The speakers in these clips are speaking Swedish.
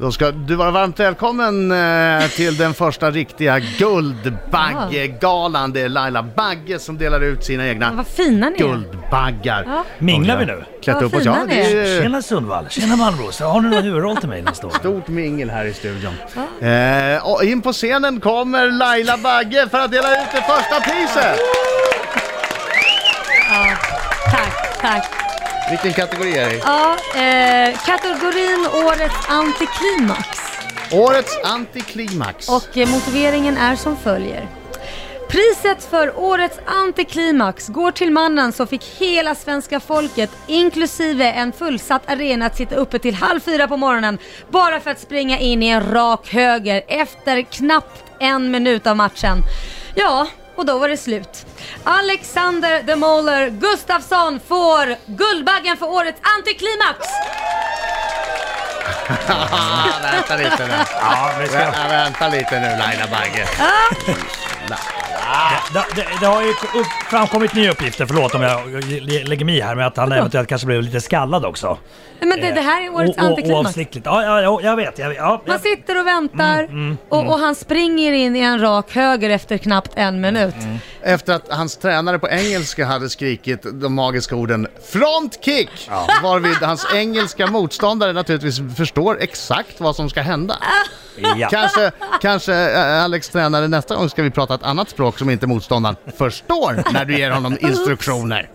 Då ska du vara varmt välkommen eh, till den första riktiga Guldbaggegalan. Det är Laila Bagge som delar ut sina egna Vad fina ni är. Guldbaggar. Ja. Minglar vi nu? Klättra Vad upp oss. fina Ja, ni det är. Tjena Sundvall, tjena Malmros. Har du någon huvudroll till mig nästa år? stort mingel här i studion. Eh, och in på scenen kommer Laila Bagge för att dela ut det första priset. Ja, tack, tack. Vilken kategori är det? Ja, eh, kategorin Årets antiklimax. Årets antiklimax. Och eh, motiveringen är som följer. Priset för årets antiklimax går till mannen som fick hela svenska folket, inklusive en fullsatt arena, att sitta uppe till halv fyra på morgonen bara för att springa in i en rak höger efter knappt en minut av matchen. Ja, och då var det slut. Alexander the Molar Gustafsson får Guldbaggen för årets antiklimax! Ah, vänta lite nu. Ja, vi ska... Vä- vänta lite nu Laila Bagge. Det, det, det har ju upp, framkommit nya uppgifter, förlåt om jag lägger mig i här, med att han eventuellt kanske blev lite skallad också. Men det, det här är årets O- o- antiklimax. Ja, ja, ja, jag vet. Jag, ja, Man jag, sitter och väntar och, och han springer in i en rak höger efter knappt en minut. Efter att hans tränare på engelska hade skrikit de magiska orden front kick! Varvid hans engelska motståndare naturligtvis förstår exakt vad som ska hända. Ja. Kanske, kanske eh, Alex tränare nästa gång ska vi prata ett annat språk som inte motståndaren förstår när du ger honom instruktioner.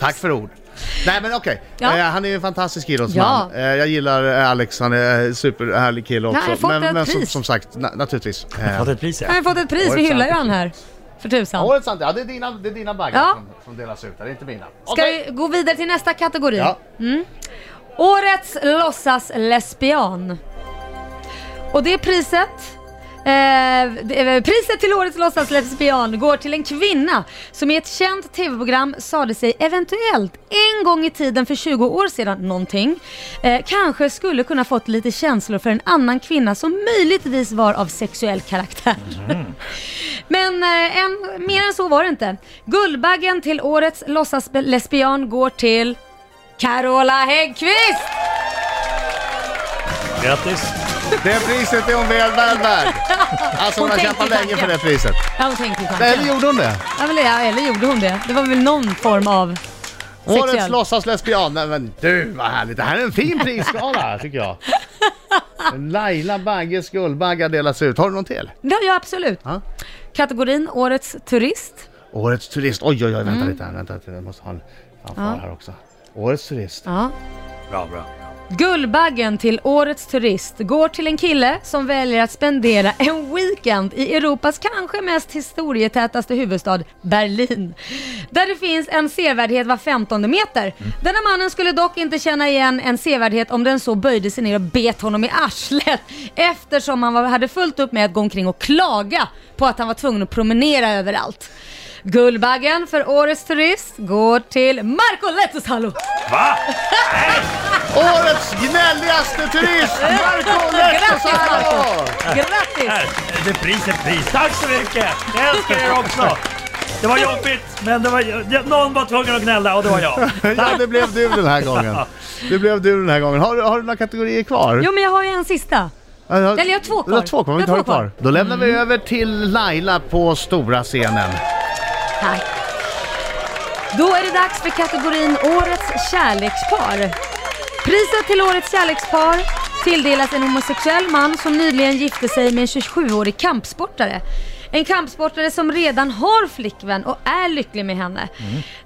Tack för ord. Nej men okej, Ja. eh, han är ju en fantastisk idrottsman. Ja. Eh, jag gillar eh, Alex, han är en superhärlig kille också. han har fått men ett men som, pris. som sagt, na naturligtvis. Eh, Fått ett pris ja. Han har fått ett pris, vi hyllar ju han här. För tusan. Årets ant- ja det är dina, det är dina baggar Ja. som, som delas ut, det är inte mina. Ska Okej. vi gå vidare till nästa kategori? Ja. Årets låtsas lesbian. Och det priset Eh, eh, priset till årets låtsas lesbian går till en kvinna som i ett känt tv-program sade sig eventuellt en gång i tiden för 20 år sedan någonting eh, kanske skulle kunna fått lite känslor för en annan kvinna som möjligtvis var av sexuell karaktär. Men eh, en, mer än så var det inte. Guldbaggen till årets låtsas lesbian går till Carola Häggkvist! Grattis. Det priset är hon väl väl värd. Alltså hon, Hon har kämpat länge för det priset. Ja, hon tänkte ju Eller tanken. gjorde hon det? Ja, väl, ja, eller gjorde hon det? Det var väl någon form av Årets sexuell. låtsaslesbian. Nej, Men du vad härligt. Det här är en fin prisskala tycker jag. Laila Bagges Guldbaggar delas ut. Har du någon till? Ja, ja absolut. Ja. Kategorin Årets Turist. Årets turist. Oj oj oj vänta Mm. lite här. Vänta lite. Jag måste ha en fanfar här också. Årets turist. Ja. Bra, bra. Guldbaggen till Årets Turist går till en kille som väljer att spendera en weekend i Europas kanske mest historietätaste huvudstad, Berlin. Där det finns en sevärdhet var 15 meter. Denna mannen skulle dock inte känna igen en sevärdhet om den så böjde sig ner och bet honom i arslet eftersom han var, hade fullt upp med att gå omkring och klaga på att han var tvungen att promenera överallt. Guldbaggen för Årets Turist går till Marco Lehtosalo. Va? Årets gnälligaste turist! Marco Grattis Lehtosalo! Grattis! Det är pris är pris. Tack så mycket! Jag älskar er också. Det var jobbigt, men det var, någon var tvungen att gnälla och det var jag. Ja, det blev du den här gången. Det blev du den här gången. Har, du- har du några kategorier kvar? Jo men jag har ju en sista. Eller jag har två Du har kvar. två kvar, vi Jag tar kvar. Då lämnar vi över till Laila på stora scenen. Tack. Då är det dags för kategorin Årets kärlekspar. Priset till Årets kärlekspar tilldelas en homosexuell man som nyligen gifte sig med en 27-årig kampsportare. En kampsportare som redan har flickvän och är lycklig med henne.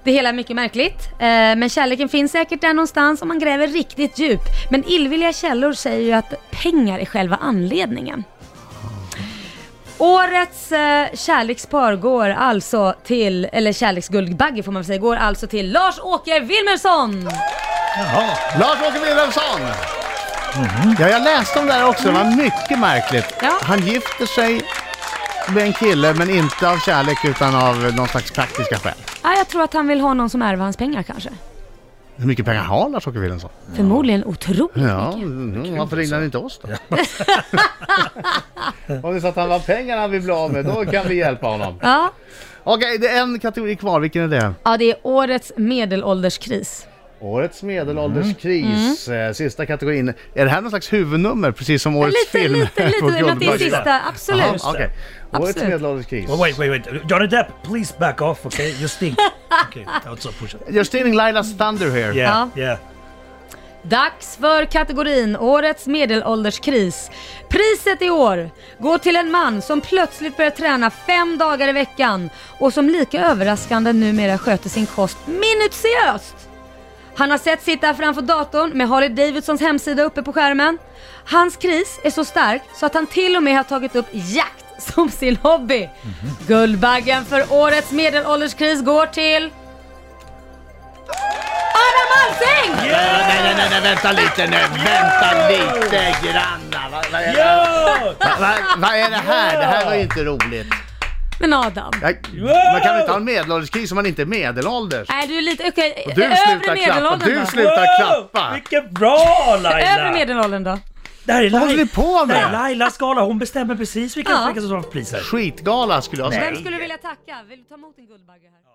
Det hela är mycket märkligt, eh, men kärleken finns säkert där någonstans om man gräver riktigt djupt. Men illvilliga källor säger ju att pengar är själva anledningen. Årets eh, kärlekspar går alltså till, eller kärleksguldbagge får man väl säga, går alltså till Lars-Åke Wilmersson! Lars-Åke Wilhelmsson! Ja, jag läste om det här också. Det var mycket märkligt. Ja. Han gifter sig med en kille, men inte av kärlek utan av någon slags praktiska skäl. Ja, jag tror att han vill ha någon som ärver hans pengar kanske. Hur mycket pengar har Lars-Åke Wilhelmsson? Förmodligen otroligt Ja, mycket. mm, varför ringde han inte oss då? Om det är så att han var pengarna han vill bli av med, då kan vi hjälpa honom. Ja. Okej, det är en kategori kvar. Vilken är det? ja, det är årets medelålderskris. Årets medelålderskris, eh, sista kategorin. Är det här någon slags huvudnummer, precis som årets Lite, film lite, lite, med att det är sista. Absolut. Det. okej. Årets medelålderskris. Well, wait, wait, wait. Johnny Depp, please back off, okay? You stink. okay, that's a push. You're stealing Lailas thunder here. Yeah, Ja. yeah. Dags för kategorin Årets medelålderskris. Priset i år går till en man som plötsligt börjar träna fem dagar i veckan och som lika överraskande numera sköter sin kost minutiöst. Han har sett sitta framför datorn med Harley Davidsons hemsida uppe på skärmen. Hans kris är så stark så att han till och med har tagit upp jakt som sin hobby. Guldbaggen för årets medelålderskris går till... Adam Alsing! Nej, nej, nej, nej, vänta lite nu. Vänta lite granna. Vad vad är, det? Yo! Va- va- vad är det här? Det här var ju inte roligt. Men Adam. Jag, man kan väl inte ha en medelålderskris om man inte är medelålders? Nej du är lite, okej, Och du övre slutar klappa. medelåldern Du då? slutar klappa. Vilken bra Laila! Övre medelåldern då? Det här är Vad håller Laila. ni på Det här är med? Lailas gala, hon bestämmer precis vilka, Ja. som får priser. Skitgala skulle jag säga. Vem skulle du vilja tacka? Vill du ta emot en Guldbagge här?